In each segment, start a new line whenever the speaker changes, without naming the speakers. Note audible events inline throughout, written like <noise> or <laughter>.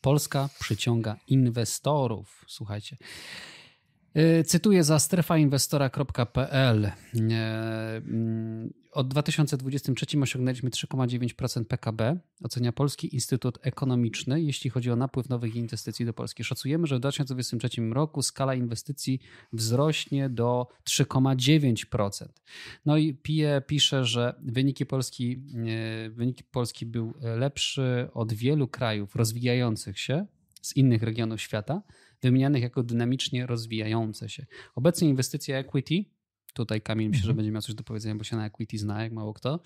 Polska przyciąga inwestorów. Słuchajcie. E, cytuję za strefainwestora.pl. E, mm, od 2023 osiągnęliśmy 3,9% PKB, ocenia Polski Instytut Ekonomiczny, jeśli chodzi o napływ nowych inwestycji do Polski. Szacujemy, że w 2023 roku skala inwestycji wzrośnie do 3,9%. No i PIE pisze, że wyniki Polski, e, wyniki Polski był lepszy od wielu krajów rozwijających się z innych regionów świata wymienianych jako dynamicznie rozwijające się. Obecnie inwestycje equity Tutaj Kamil myślę, że mhm. będzie miał coś do powiedzenia, bo się na equity zna, jak mało kto.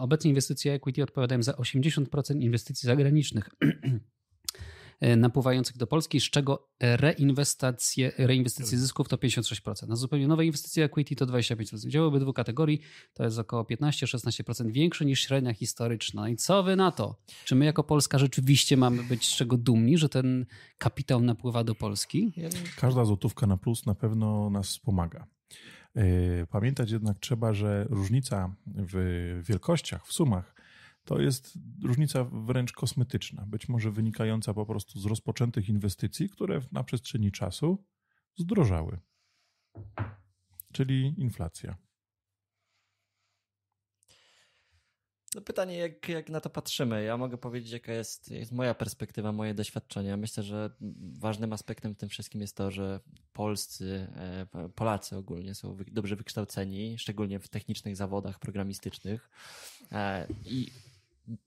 Obecnie inwestycje equity odpowiadają za 80% inwestycji zagranicznych. <clears throat> E, napływających do Polski, z czego reinwestacje, reinwestycje zysków to 56%. Na zupełnie nowe inwestycje equity to 25%. Dział obydwu kategorii to jest około 15-16% większe niż średnia historyczna. I co wy na to? Czy my jako Polska rzeczywiście mamy być z czego dumni, że ten kapitał napływa do Polski?
Każda złotówka na plus na pewno nas wspomaga. E, pamiętać jednak trzeba, że różnica w wielkościach, w sumach to jest różnica wręcz kosmetyczna, być może wynikająca po prostu z rozpoczętych inwestycji, które na przestrzeni czasu zdrożały, czyli inflacja.
No pytanie, jak, jak na to patrzymy. Ja mogę powiedzieć, jaka jest, jest moja perspektywa, moje doświadczenia. Myślę, że ważnym aspektem w tym wszystkim jest to, że polscy, e, Polacy ogólnie są dobrze wykształceni, szczególnie w technicznych zawodach programistycznych. E, I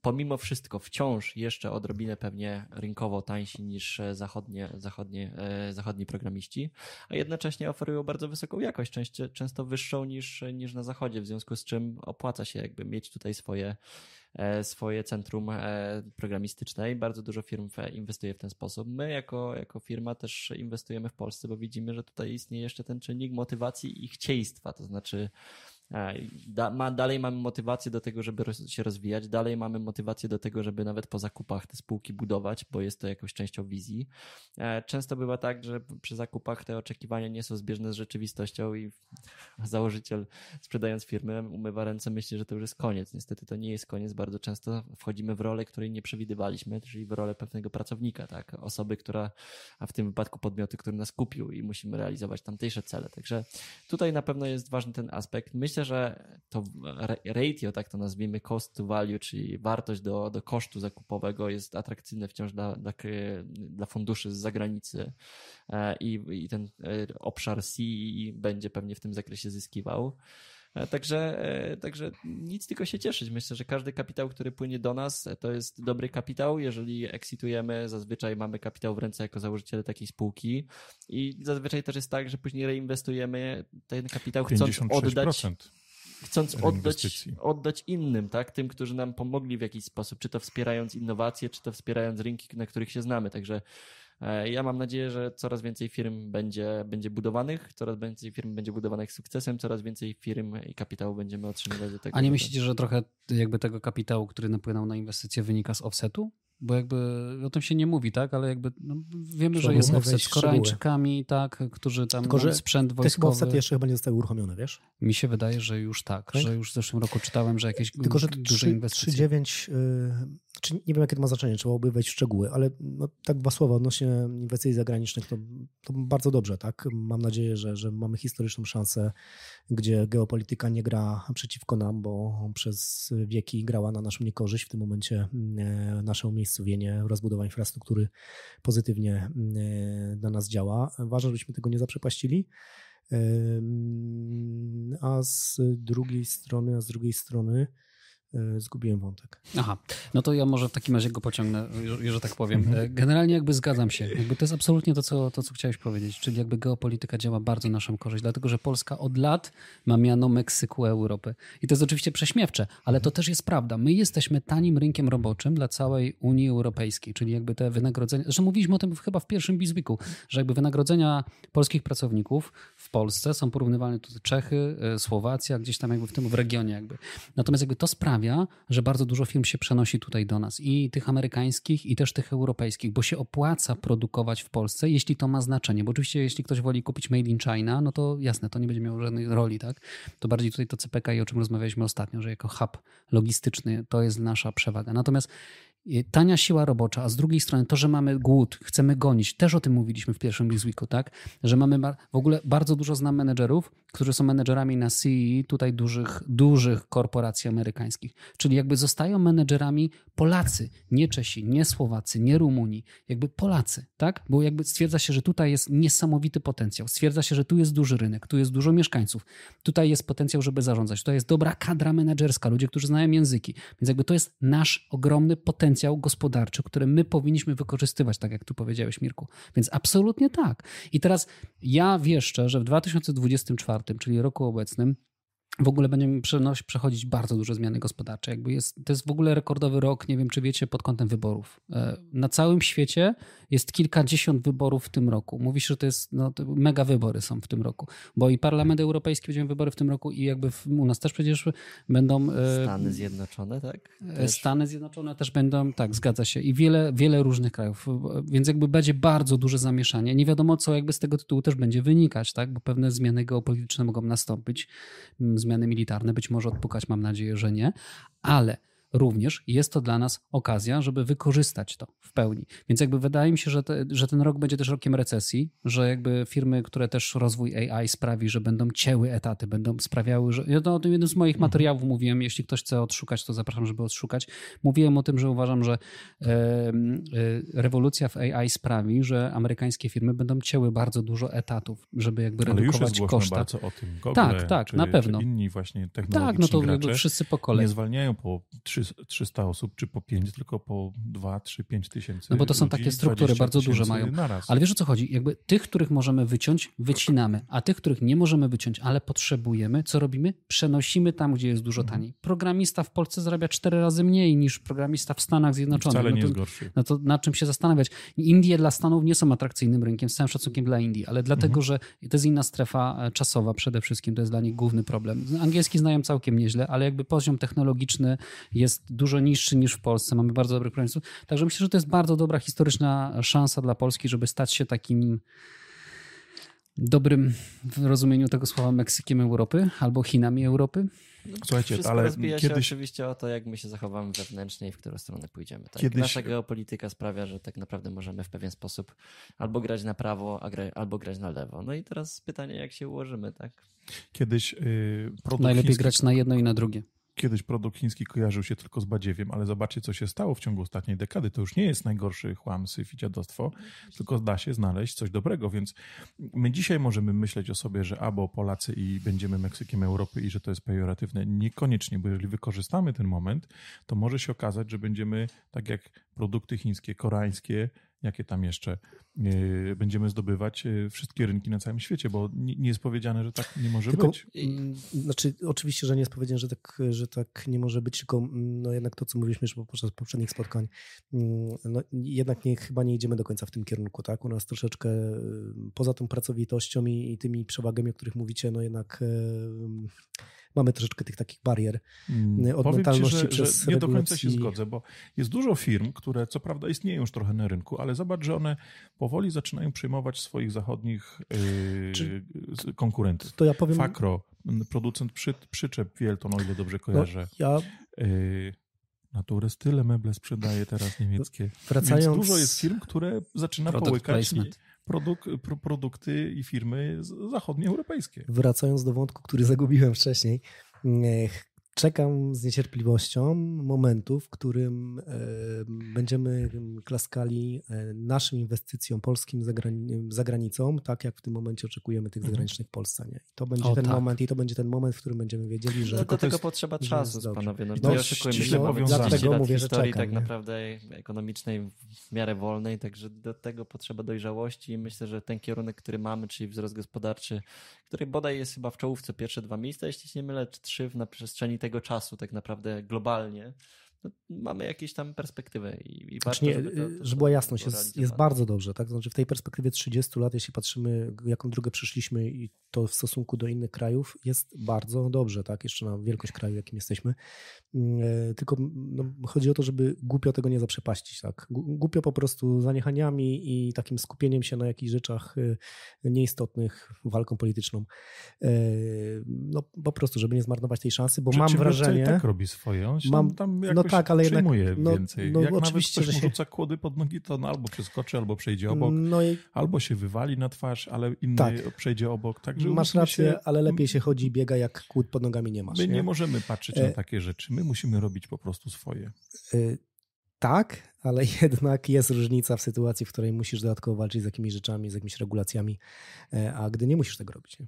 pomimo wszystko wciąż jeszcze odrobinę pewnie rynkowo tańsi niż zachodnie, zachodnie, e, zachodni programiści, a jednocześnie oferują bardzo wysoką jakość, często, często wyższą niż, niż na zachodzie, w związku z czym opłaca się jakby mieć tutaj swoje, e, swoje centrum e, programistyczne i bardzo dużo firm inwestuje w ten sposób. My jako, jako firma też inwestujemy w Polsce, bo widzimy, że tutaj istnieje jeszcze ten czynnik motywacji i chcieństwa, to znaczy Da, ma, dalej mamy motywację do tego, żeby się rozwijać, dalej mamy motywację do tego, żeby nawet po zakupach te spółki budować, bo jest to jakąś częścią wizji. E, często bywa tak, że przy zakupach te oczekiwania nie są zbieżne z rzeczywistością i <laughs> założyciel sprzedając firmę umywa ręce, myśli, że to już jest koniec. Niestety to nie jest koniec. Bardzo często wchodzimy w rolę, której nie przewidywaliśmy, czyli w rolę pewnego pracownika, tak? Osoby, która, a w tym wypadku podmioty, który nas kupił i musimy realizować tamtejsze cele. Także tutaj na pewno jest ważny ten aspekt. Myślę, myślę, że to ratio, tak to nazwijmy, cost to value, czyli wartość do, do kosztu zakupowego jest atrakcyjne wciąż dla, dla, dla funduszy z zagranicy e, i, i ten e, obszar C będzie pewnie w tym zakresie zyskiwał. E, także, także nic tylko się cieszyć. Myślę, że każdy kapitał, który płynie do nas, to jest dobry kapitał. Jeżeli exitujemy, zazwyczaj mamy kapitał w ręce jako założyciele takiej spółki i zazwyczaj też jest tak, że później reinwestujemy ten kapitał chcąc oddać chcąc oddać, oddać innym, tak? Tym, którzy nam pomogli w jakiś sposób, czy to wspierając innowacje, czy to wspierając rynki, na których się znamy. Także E, ja mam nadzieję, że coraz więcej firm będzie, będzie budowanych, coraz więcej firm będzie budowanych sukcesem, coraz więcej firm i kapitału będziemy otrzymywać do tego.
A nie myślicie, że trochę jakby tego kapitału, który napłynął na inwestycje, wynika z offsetu? Bo jakby o tym się nie mówi, tak? Ale jakby no, wiemy, że jest offset z Koreańczykami, tak? Którzy tam Tylko, że sprzęt wojskowy.
Te offset jeszcze chyba nie zostały uruchomione, wiesz?
Mi się wydaje, że już tak, tak? że już w zeszłym roku czytałem, że jakieś Tylko, że duże inwestycje.
3,9 czy nie wiem, jakie to ma znaczenie, trzeba byłoby wejść w szczegóły, ale no, tak dwa słowa odnośnie inwestycji zagranicznych, to, to bardzo dobrze, tak? Mam nadzieję, że, że mamy historyczną szansę, gdzie geopolityka nie gra przeciwko nam, bo przez wieki grała na naszą niekorzyść. W tym momencie e, nasze umiejscowienie, rozbudowa infrastruktury pozytywnie e, dla nas działa. Ważne, żebyśmy tego nie zaprzepaścili. A z drugiej strony, a z drugiej strony, zgubiłem wątek.
Aha, no to ja może w takim razie go pociągnę, że tak powiem. Mhm. E, generalnie jakby zgadzam się. Jakby to jest absolutnie to co, to, co chciałeś powiedzieć, czyli jakby geopolityka działa bardzo naszą korzyść, dlatego że Polska od lat ma miano Meksyku Europy. I to jest oczywiście prześmiewcze, ale to też jest prawda. My jesteśmy tanim rynkiem roboczym dla całej Unii Europejskiej, czyli jakby te wynagrodzenia, zresztą mówiliśmy o tym chyba w pierwszym Bizweeku, że jakby wynagrodzenia polskich pracowników w Polsce są porównywalne tutaj Czechy, e, Słowacja, gdzieś tam jakby w tym w regionie jakby. Natomiast jakby to sprawia, sprawia, że bardzo dużo firm się przenosi tutaj do nas i tych amerykańskich, i też tych europejskich, bo się opłaca produkować w Polsce, jeśli to ma znaczenie. Bo oczywiście, jeśli ktoś woli kupić Made in China, no to jasne, to nie będzie miało żadnej roli, tak? To bardziej tutaj to CPK i o czym rozmawialiśmy ostatnio, że jako hub logistyczny to jest nasza przewaga. Natomiast tania siła robocza, a z drugiej strony to, że mamy głód, chcemy gonić, też o tym mówiliśmy w pierwszym Bizweeku, tak? Że mamy w ogóle bardzo dużo znam menedżerów, którzy są menedżerami na CE tutaj dużych, dużych korporacji amerykańskich. Czyli jakby zostają menedżerami Polacy, nie Czesi, nie Słowacy, nie Rumuni, jakby Polacy, tak? Bo jakby stwierdza się, że tutaj jest niesamowity potencjał. Stwierdza się, że tu jest duży rynek, tu jest dużo mieszkańców, tutaj jest potencjał, żeby zarządzać, tutaj jest dobra kadra menedżerska, ludzie, którzy znają języki. Więc jakby to jest nasz ogromny potencjał gospodarczy, który my powinniśmy wykorzystywać, tak jak tu powiedziałeś, Mirku. Więc absolutnie tak. I teraz ja wieszczę, że w 2024, czyli roku obecnym, w ogóle będziemy przechodzić bardzo duże zmiany gospodarcze. Jakby jest, to jest w ogóle rekordowy rok, nie wiem czy wiecie, pod kątem wyborów. E, na całym świecie jest kilkadziesiąt wyborów w tym roku. Mówi się, że to jest, no, to mega wybory są w tym roku, bo i Parlament Europejski będzie wybory w tym roku i jakby w, u nas też przecież będą...
E, Stany Zjednoczone, tak?
Też. Stany Zjednoczone też będą, tak, zgadza się. I wiele, wiele różnych krajów, więc jakby będzie bardzo duże zamieszanie. Nie wiadomo co jakby z tego tytułu też będzie wynikać, tak? Bo pewne zmiany geopolityczne mogą nastąpić zmiany militarne, być może odpukać, mam nadzieję, że nie, ale również jest to dla nas okazja, żeby wykorzystać to w pełni. Więc jakby wydaje mi się, że, te, że ten rok będzie też rokiem recesji, że jakby firmy, które też rozwój AI sprawi, że będą cięły etaty, będą sprawiały, że... Ja to o tym jednym z moich mhm. materiałów mówiłem, jeśli ktoś chce odszukać, to zapraszam, żeby odszukać. Mówiłem o tym, że uważam, że e, e, rewolucja w AI sprawi, że amerykańskie firmy będą cięły bardzo dużo etatów, żeby jakby
Ale
redukować koszta.
bardzo o tym. Google,
tak, tak,
czy,
na pewno.
inni właśnie technologiczni
Tak, no to
gracze
wszyscy po kolei.
nie zwalniają po 300 osób, czy po 5, tylko po 2, 3, 5 tysięcy.
No bo to są
ludzi,
takie struktury bardzo duże mają. Ale wiesz o co chodzi? Jakby tych, których możemy wyciąć, wycinamy, a tych, których nie możemy wyciąć, ale potrzebujemy, co robimy? Przenosimy tam, gdzie jest dużo
Mhm.
taniej. Programista w Polsce zarabia cztery razy mniej niż programista w Stanach Zjednoczonych.
Wcale nie
no
jest
to,
gorszy.
no to nad czym się zastanawiać? Indie dla Stanów nie są atrakcyjnym rynkiem, z całym szacunkiem dla Indii, ale dlatego,
Mhm.
że to jest inna strefa e, czasowa przede wszystkim, to jest dla nich główny problem. Angielski znają całkiem nieźle, ale jakby poziom technologiczny jest dużo niższy niż w Polsce. Mamy bardzo dobrych programistów. Także myślę, że to jest bardzo dobra historyczna szansa dla Polski, żeby stać się takim dobrym w rozumieniu tego słowa Meksykiem Europy albo Chinami Europy.
Słuchajcie,
Wszystko
ale
rozbija się
kiedyś-
oczywiście o to, jak my się zachowamy wewnętrznie i w którą stronę pójdziemy. Tak?
Kiedyś-
Nasza geopolityka sprawia, że tak naprawdę możemy w pewien sposób albo grać na prawo, albo grać na lewo. No i teraz pytanie, jak się ułożymy, tak?
Kiedyś yy, produkt
Najlepiej
chiński,
grać na jedno i na drugie.
Kiedyś produkt chiński kojarzył się tylko z badziewiem, ale zobaczcie, co się stało w ciągu ostatniej dekady. To już nie jest najgorszy chłam, syf i dziadostwo, tylko da się znaleźć coś dobrego, więc my dzisiaj możemy myśleć o sobie, że albo Polacy i będziemy Meksykiem Europy i że to jest pejoratywne. Niekoniecznie, bo jeżeli wykorzystamy ten moment, to może się okazać, że będziemy tak jak produkty chińskie, koreańskie, jakie tam jeszcze, yy, będziemy zdobywać yy, wszystkie rynki na całym świecie, bo nie, jest powiedziane, że tak nie może
Tylko,
być.
mm, znaczy, oczywiście, że nie jest powiedziane, że tak, że tak nie może być, tylko mm, no jednak to, co mówiliśmy już podczas poprzednich spotkań, mm, no jednak nie, chyba nie idziemy do końca w tym kierunku, tak? U nas troszeczkę y, poza tą pracowitością i, i tymi przewagami, o których mówicie, no jednak y, mamy troszeczkę tych takich barier
Mm,
od
Powiem
mentalności
ci, że,
przez
że nie do końca się zgodzę, bo jest dużo firm, które co prawda istnieją już trochę na rynku, ale zobacz, że one powoli zaczynają przejmować swoich zachodnich yy,
Czy-
konkurentów.
To ja powiem,
Fakro, producent przy, przyczep Wielton, o ile dobrze
no,
kojarzę.
ja
Yy, Naturę tyle meble sprzedaje teraz niemieckie.
wracając...
Więc dużo jest firm, które zaczyna
Product
połykać
placement.
Produk, pro, produkty i firmy zachodnioeuropejskie.
Wracając do wątku, który zagubiłem wcześniej, ech, czekam z niecierpliwością momentu, w którym e, będziemy klaskali e, naszym inwestycjom polskim za, grani- za granicą, tak jak w tym momencie oczekujemy tych
Mhm.
zagranicznych w Polsce. Nie? I to będzie
O,
ten
tak.
moment i to będzie ten moment, w którym będziemy wiedzieli, że
No, do
to
tego
jest-
potrzeba czasu,
dobrze.
panowie. No,
No, ściśle
się, mamy
powiązane.
30
Dlatego
lat
mówię, że
historii
czekam,
tak
nie?
naprawdę ekonomicznej w miarę wolnej, także do tego potrzeba dojrzałości i myślę, że ten kierunek, który mamy, czyli wzrost gospodarczy, który bodaj jest chyba w czołówce pierwsze dwa miejsca, jeśli się nie mylę, czy trzy na przestrzeni tego czasu tak naprawdę globalnie, no, mamy jakieś tam perspektywę i, i warto,
Znaczy nie,
żeby, to, to,
żeby była jasność, jest, jest bardzo dobrze. Tak? Znaczy w tej perspektywie 30 lat, jeśli patrzymy, jaką drogę przeszliśmy i to w stosunku do innych krajów, jest bardzo dobrze, tak? jeszcze na wielkość kraju, jakim jesteśmy. Mm, e, Tylko no, chodzi o to, żeby głupio tego nie zaprzepaścić. Tak? Głupio po prostu zaniechaniami i takim skupieniem się na jakichś rzeczach e, nieistotnych, walką polityczną. E, No po prostu, żeby nie zmarnować tej szansy, bo mam wrażenie...
i tak robi swoje. On się
Mam-
tam
no tak, ale jednak no,
więcej.
no,
Jak
oczywiście,
nawet
że
ktoś
się...
rzuca kłody pod nogi, to no, albo przeskoczy, albo przejdzie obok,
No i
albo się wywali na twarz, ale inny
Tak.
przejdzie obok. Także
masz rację,
się,
ale lepiej się chodzi i biega, jak kłód pod nogami nie masz.
My nie
nie?
możemy patrzeć
E-
na takie rzeczy. My musimy robić po prostu swoje.
Y, Tak, ale <laughs> jednak jest różnica w sytuacji, w której musisz dodatkowo walczyć z jakimiś rzeczami, z jakimiś regulacjami, e, a gdy nie musisz tego robić. Nie?